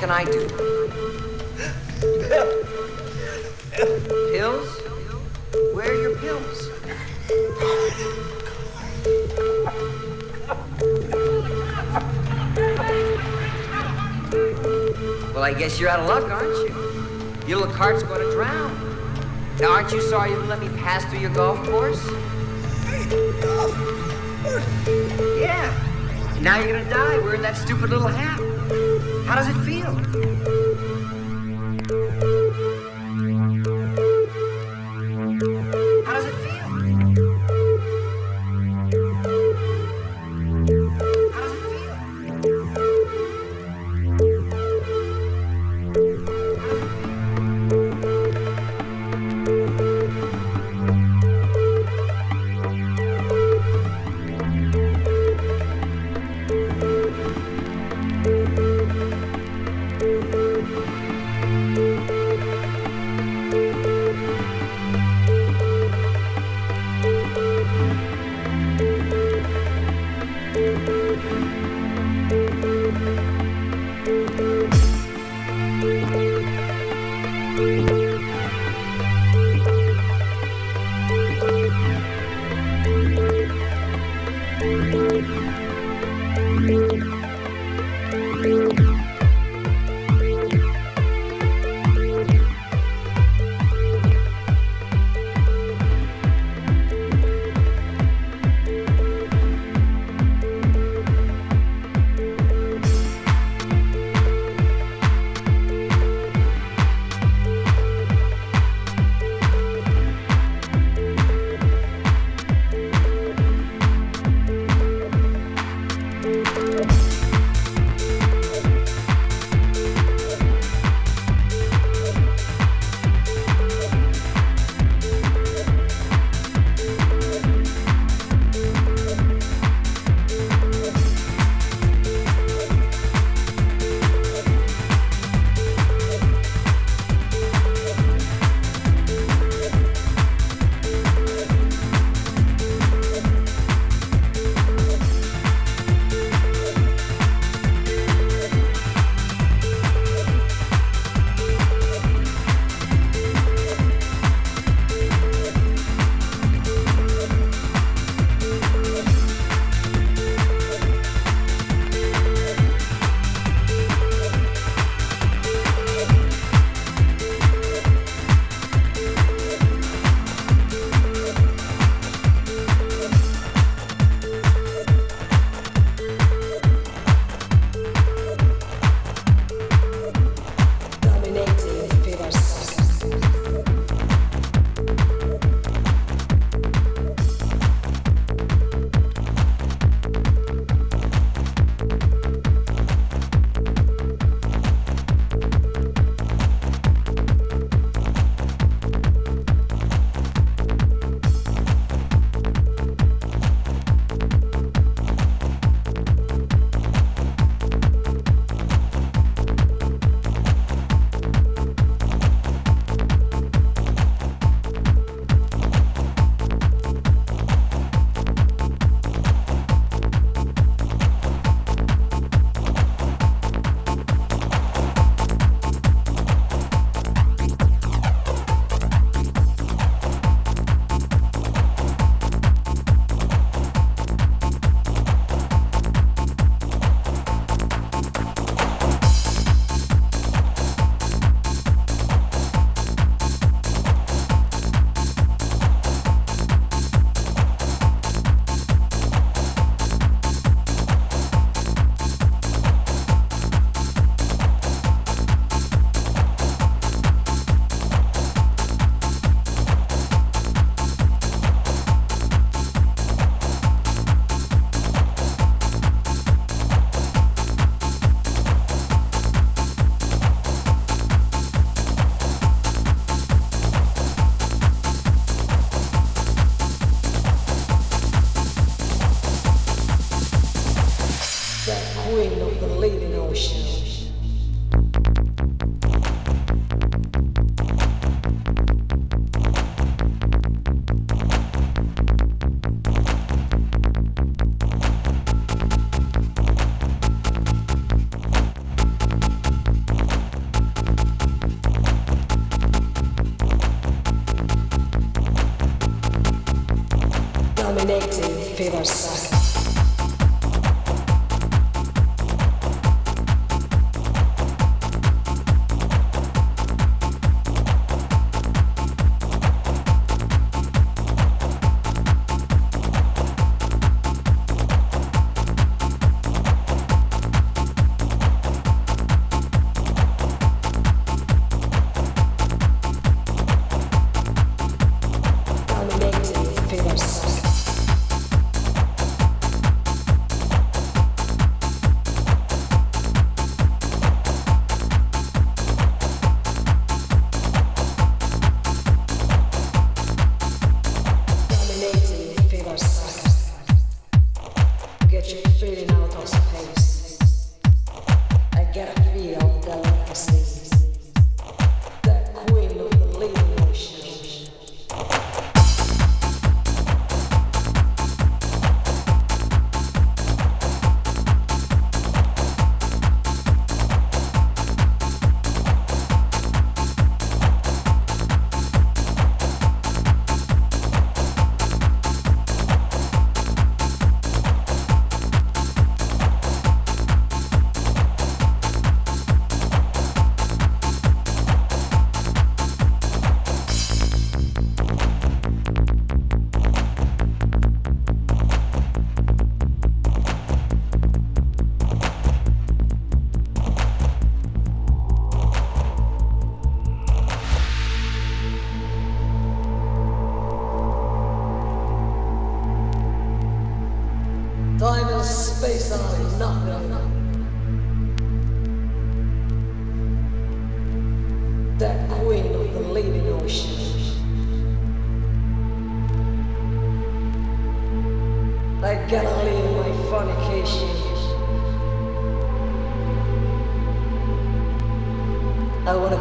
can I do? Pills? Where are your pills? Well, I guess you're out of luck, aren't you? Your little cart's going to drown. Now, aren't you sorry you didn't let me pass through your golf course? Yeah. Now you're gonna die We're in that stupid little hat.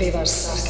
favors.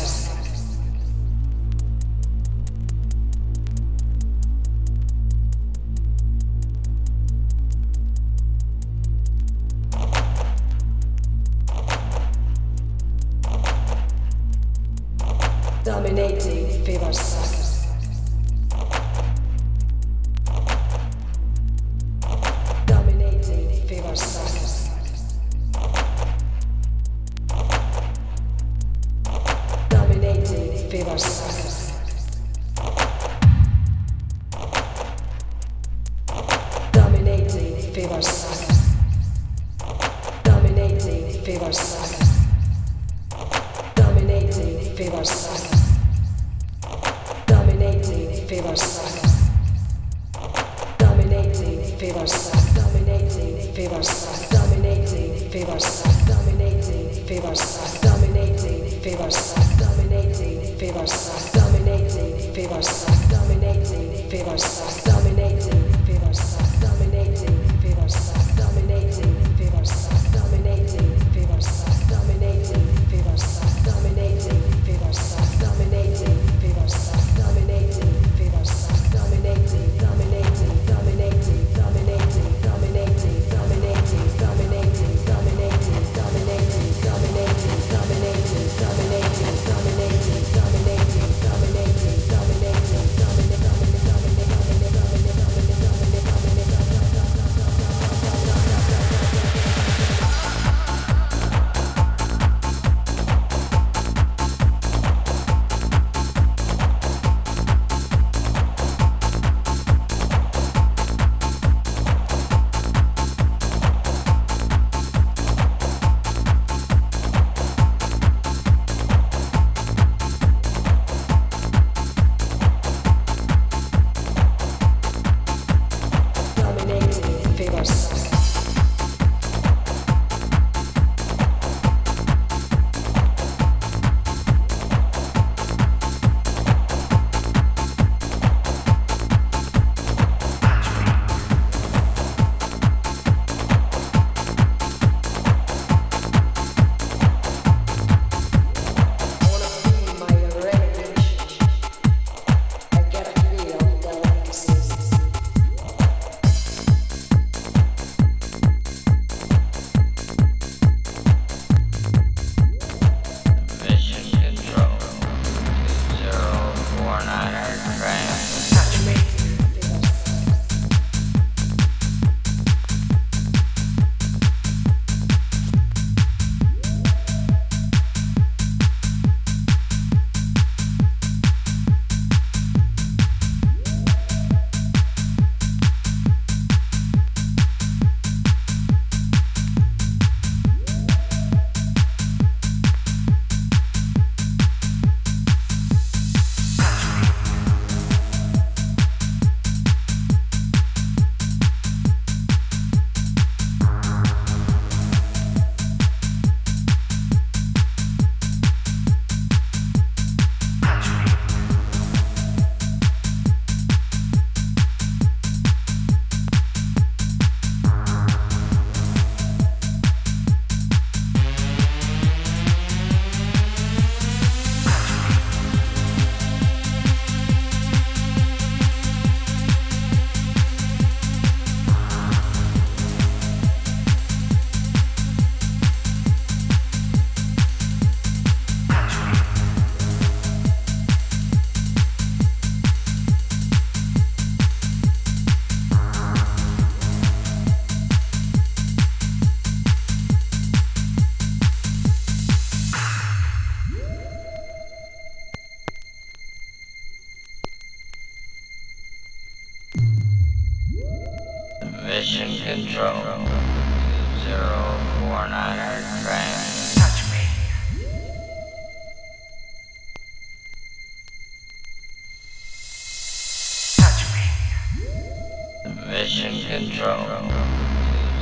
Central.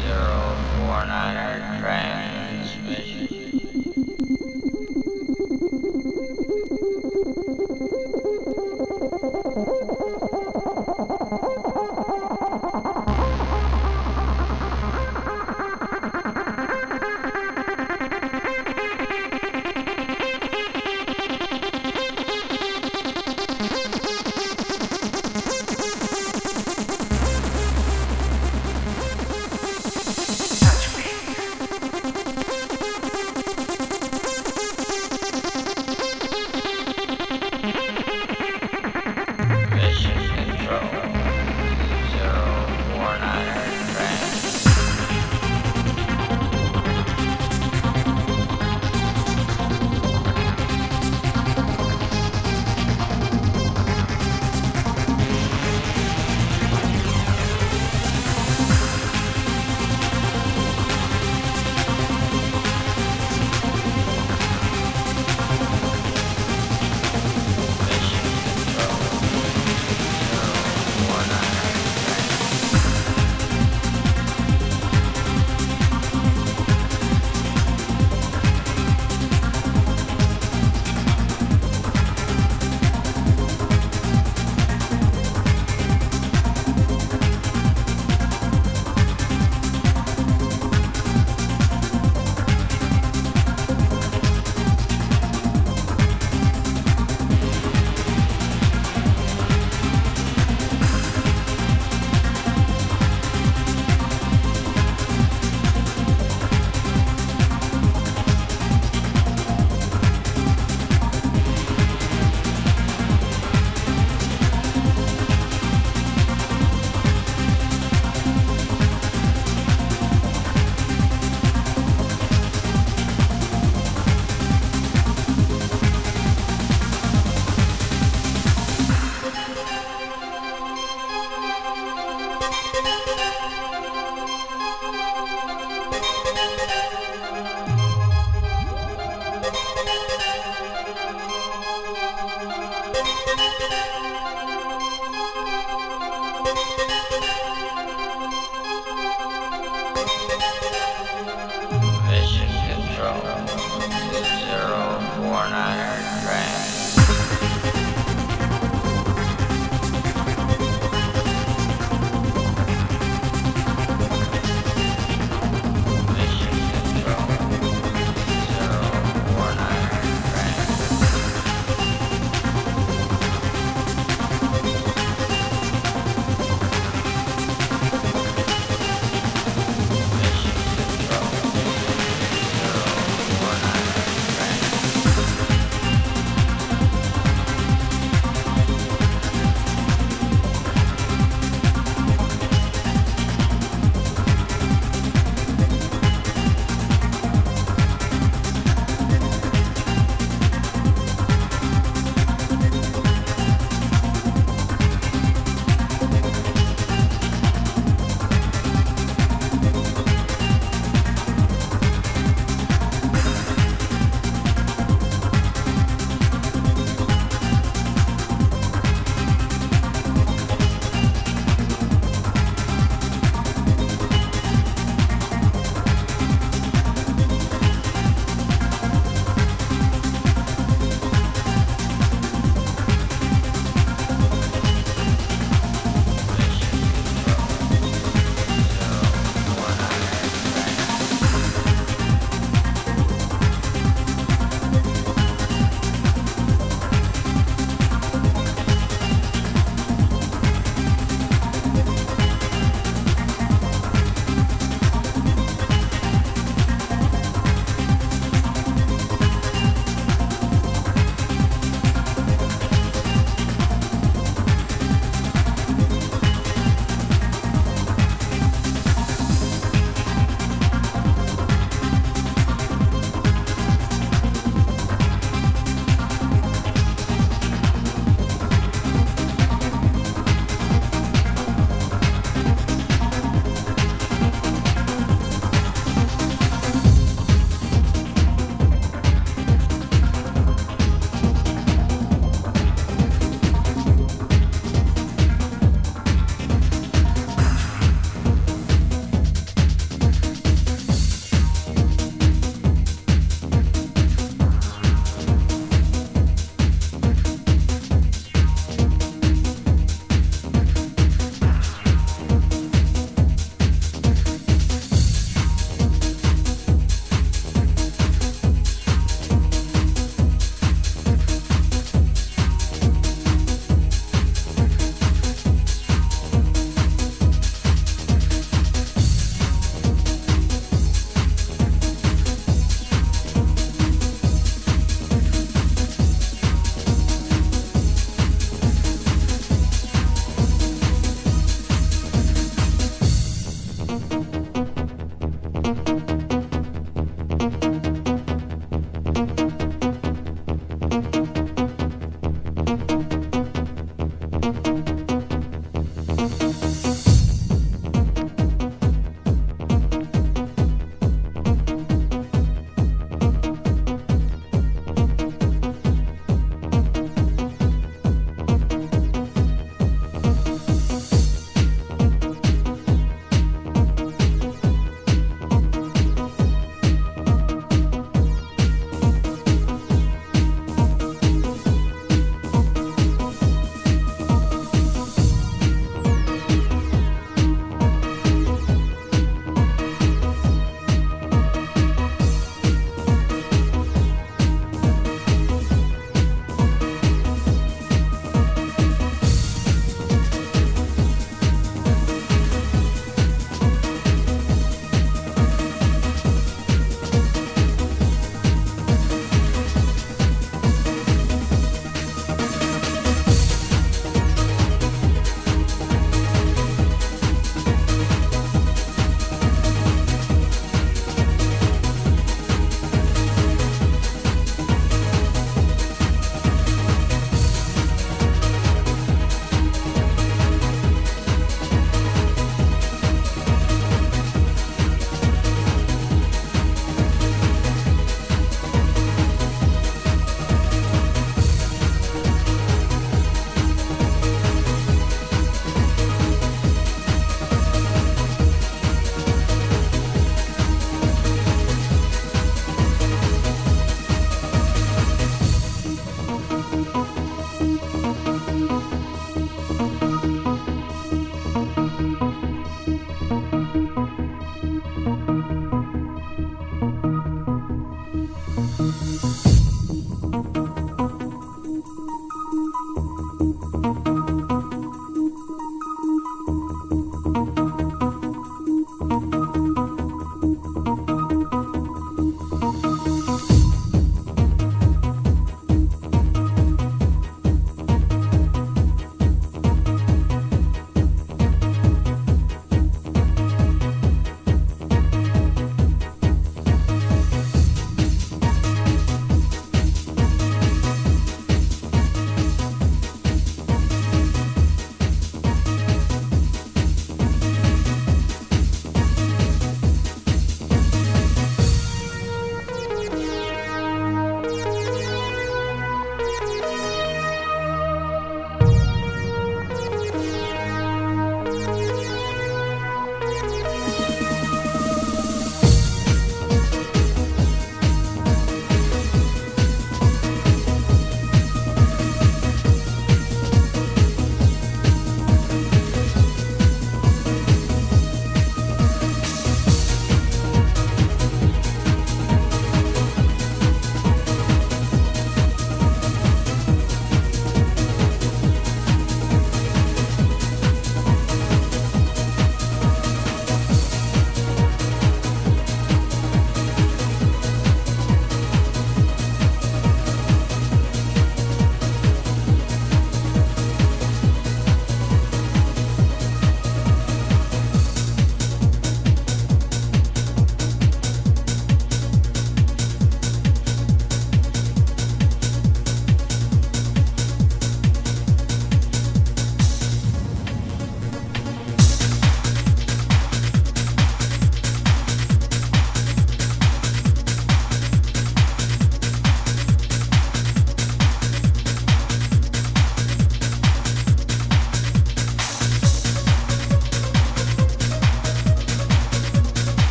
2049 transmission.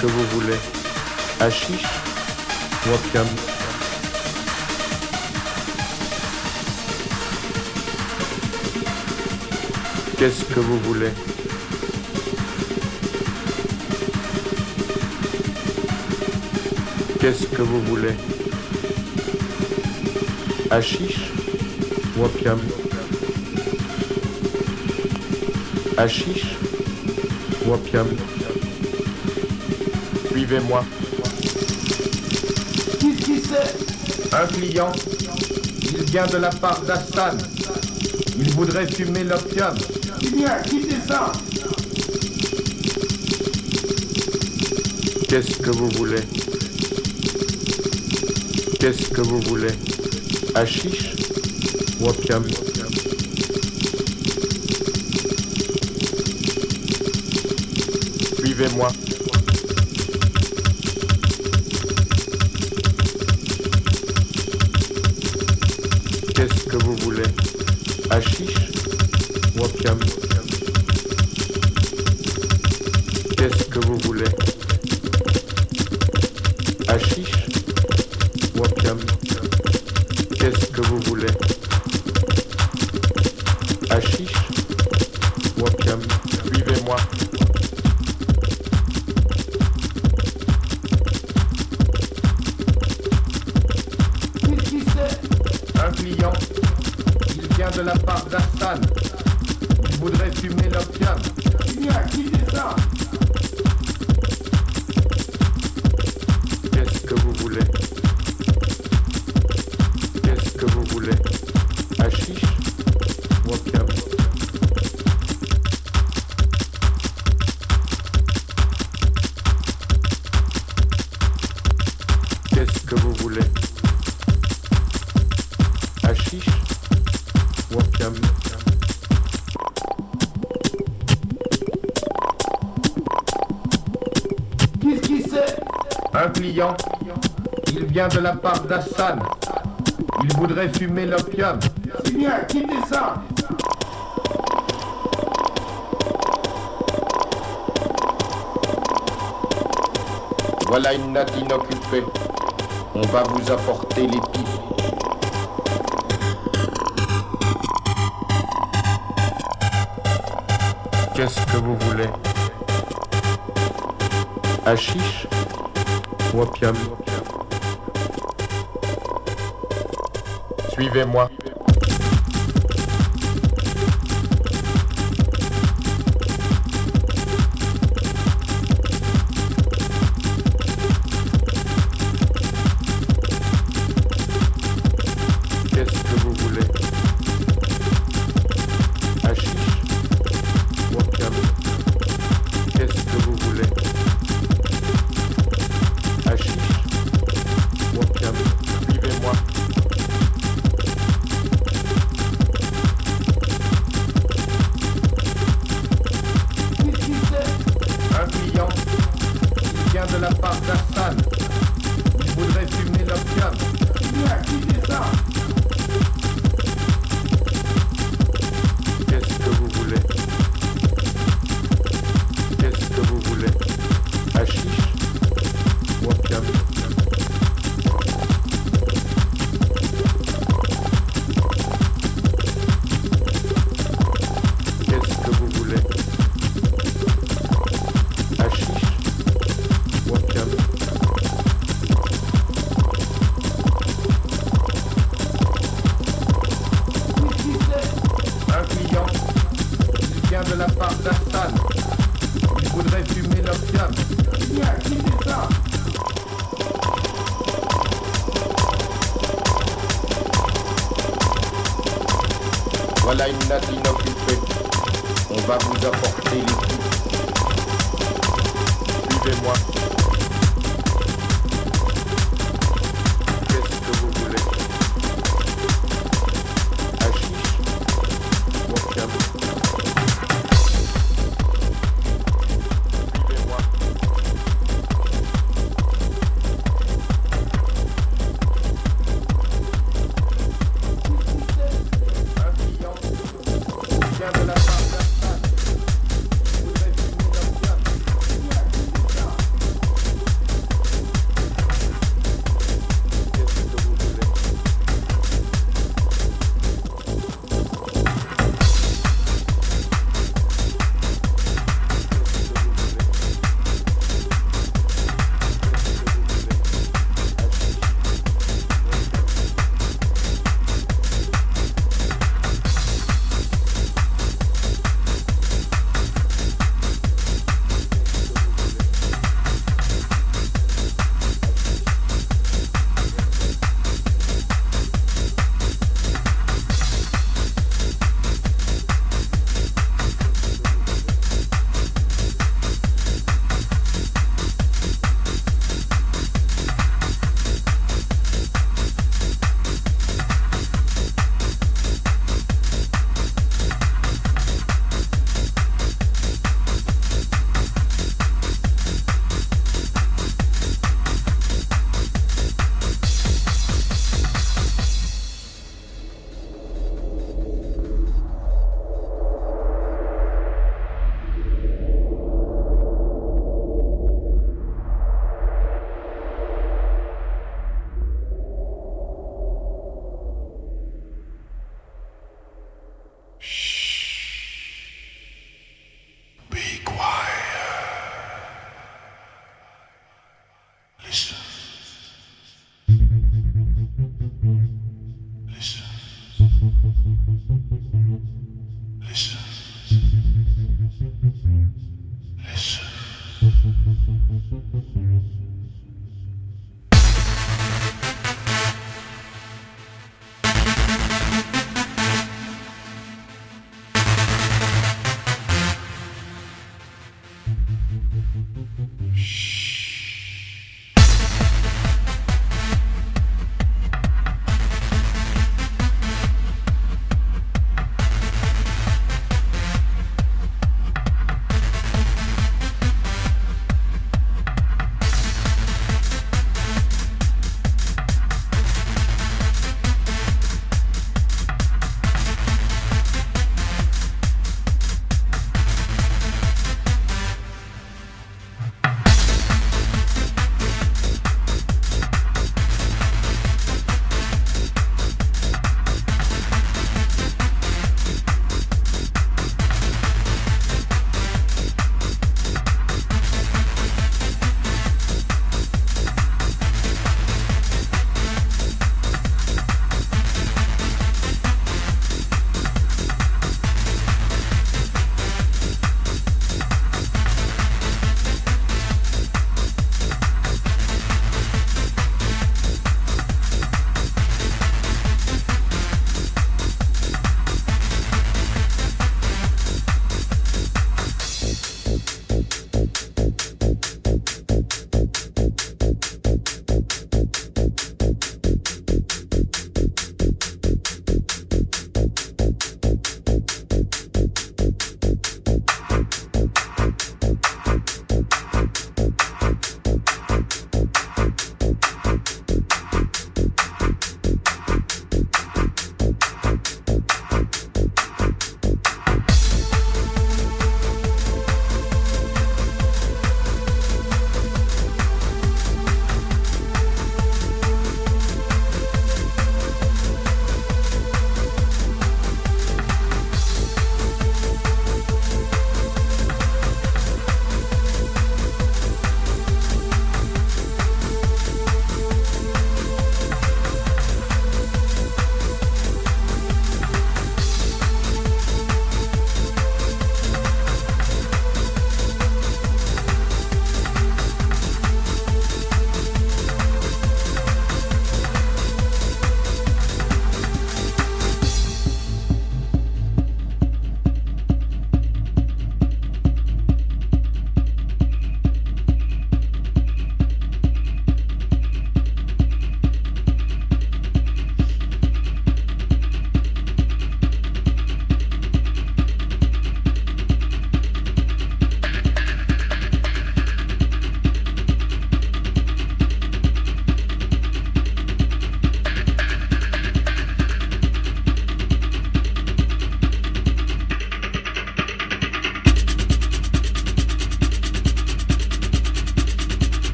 que vous voulez. Hashish, wodka. Qu'est-ce que vous voulez? Qu'est-ce que vous voulez? Achiche, wodka. Achiche, wodka suivez-moi. Qu'est-ce qui c'est? Un client. Il vient de la part d'Astan. Il voudrait fumer l'opium. Eh bien, quittez ça? Qu'est-ce que vous voulez? Qu'est-ce que vous voulez? Hachiche ou opium? Suivez-moi. de la part d'Hassan. Il voudrait fumer l'opium. Voilà une natte inoccupée. On va vous apporter les pipes. Qu'est-ce que vous voulez? Hachiche ou opium? Suivez-moi.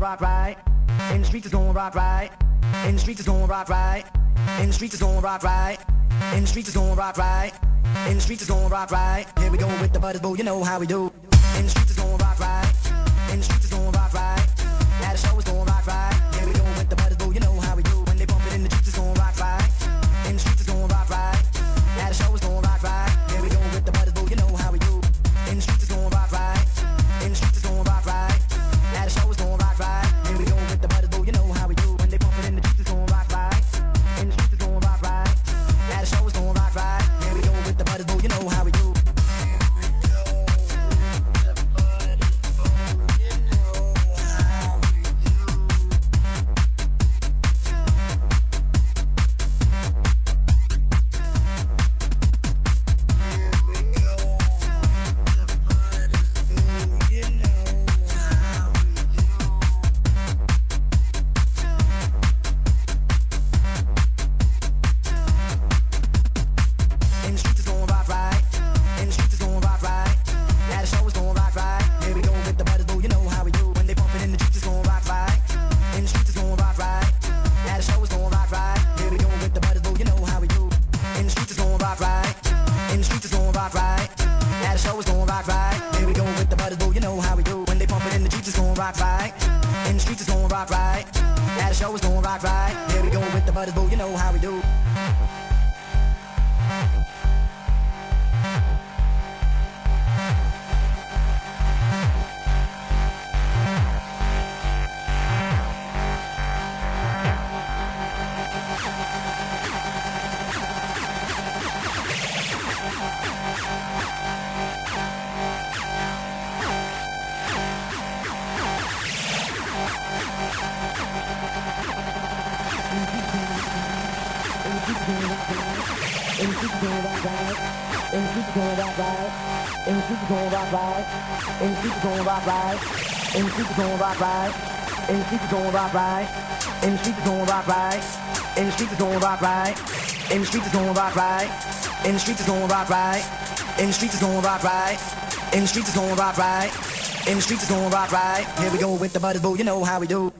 going rock right. In the streets is going rock right. In the streets is going rock right. In the streets is going rock right. In the streets is going rock right. In the streets is going rock right. Here we go with the butters, boo. You know how we do. In the streets she's going rock right, In and she's gonna rock right, In and she's gonna rock right, In and she's gonna rock right, and she's gonna rock right, and she's gonna rock right, and she's gonna rock right, and she's gonna rock right, In the streets it's rock going rock right. Here we go with the butter boo, you know how we do.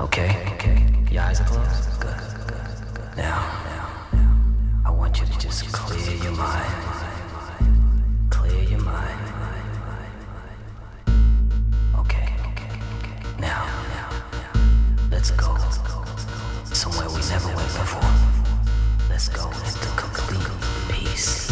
Okay, okay. Your eyes are closed? Good. Now, I want you to just clear your mind. Clear your mind. Okay, now, let's go somewhere we never went before. Let's go into complete peace.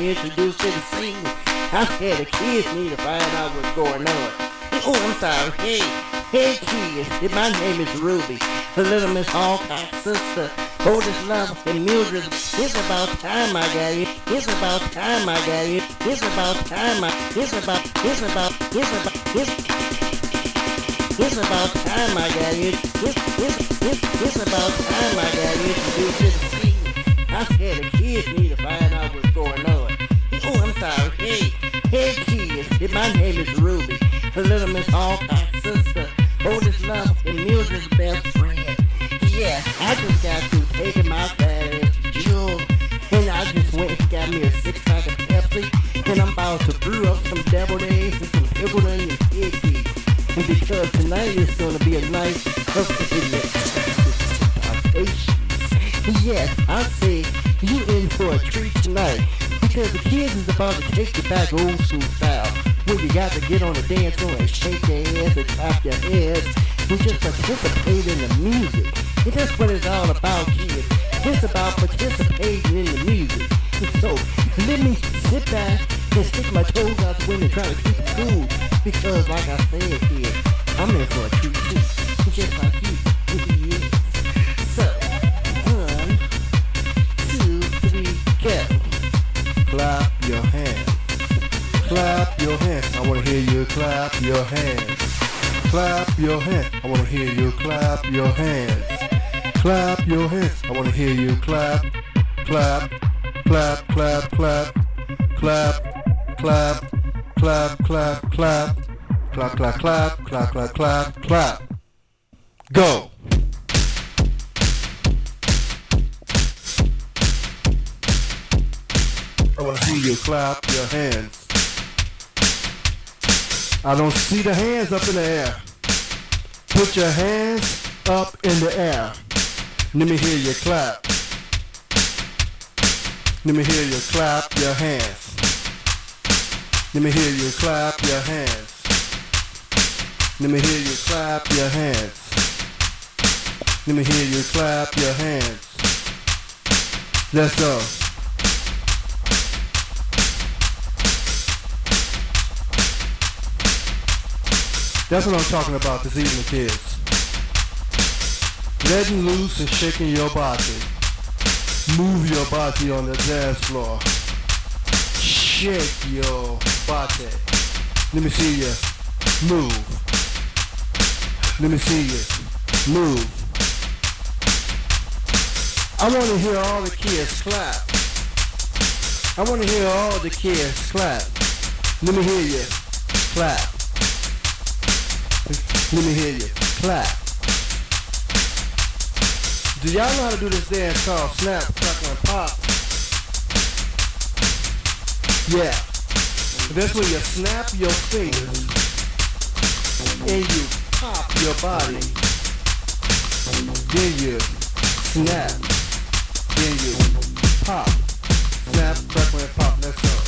Introduced to the scene. I said the kids need to find out what's going on. Oh, I'm sorry. Hey, hey kids, my name is Ruby. The little Miss Alcott's sister. Oh, Oldest love and Mildred. It's about time I got you. It's about time I got you. It's about time I. It's about. It's about. It's about. It's. It's about time I got you. It's, it's, it's, it's about time I got scene. I said the kids need to find out. Oh, Hey, hey kids, my name is Ruby. Little Miss Alcott's sister. Oldest love and Mildred's best friend. Yeah, I just got through taking my fat ass Jewel. And I just went and got me a six pack of Pepsi. And I'm about to brew up some deviled eggs and some pickled onion piggy. And because tonight is gonna be a night of Yes, is about to take you back oh, old school style. When you got to get on the dance floor and shake your ass and clap your heads. And just participate in the music. And that's what it's all about, kids. It's about participating in the music. So let me sit back and stick my toes out the window trying to keep it cool. Because like I said, kid, I'm in for a treat too. Just like you. Clap your hands. Clap your hands. I wanna hear you clap your hands. Clap your hands. I wanna hear you clap, clap, clap, clap, clap, clap, clap, clap, clap, clap, clap, clap, clap, clap, clap, clap, clap. Go. I wanna see you clap your hands. I don't see the hands up in the air. Put your hands up in the air. Let me hear you clap. Let me hear you clap your hands. Let me hear you clap your hands. Let me hear you clap your hands. Let me hear you clap your hands. Let's go. That's what I'm talking about this evening, kids. Letting loose and shaking your body. Move your body on the dance floor. Shake your body. Let me see you move. Let me see you move. I want to hear all the kids clap. I want to hear all the kids clap. Let me hear you clap. Let me hear you clap. Do y'all know how to do this dance called snap, crackle, and pop? Yeah. That's when you snap your fingers and you pop your body. Then you snap. Then you pop. Snap, crackle, and pop. Let's go.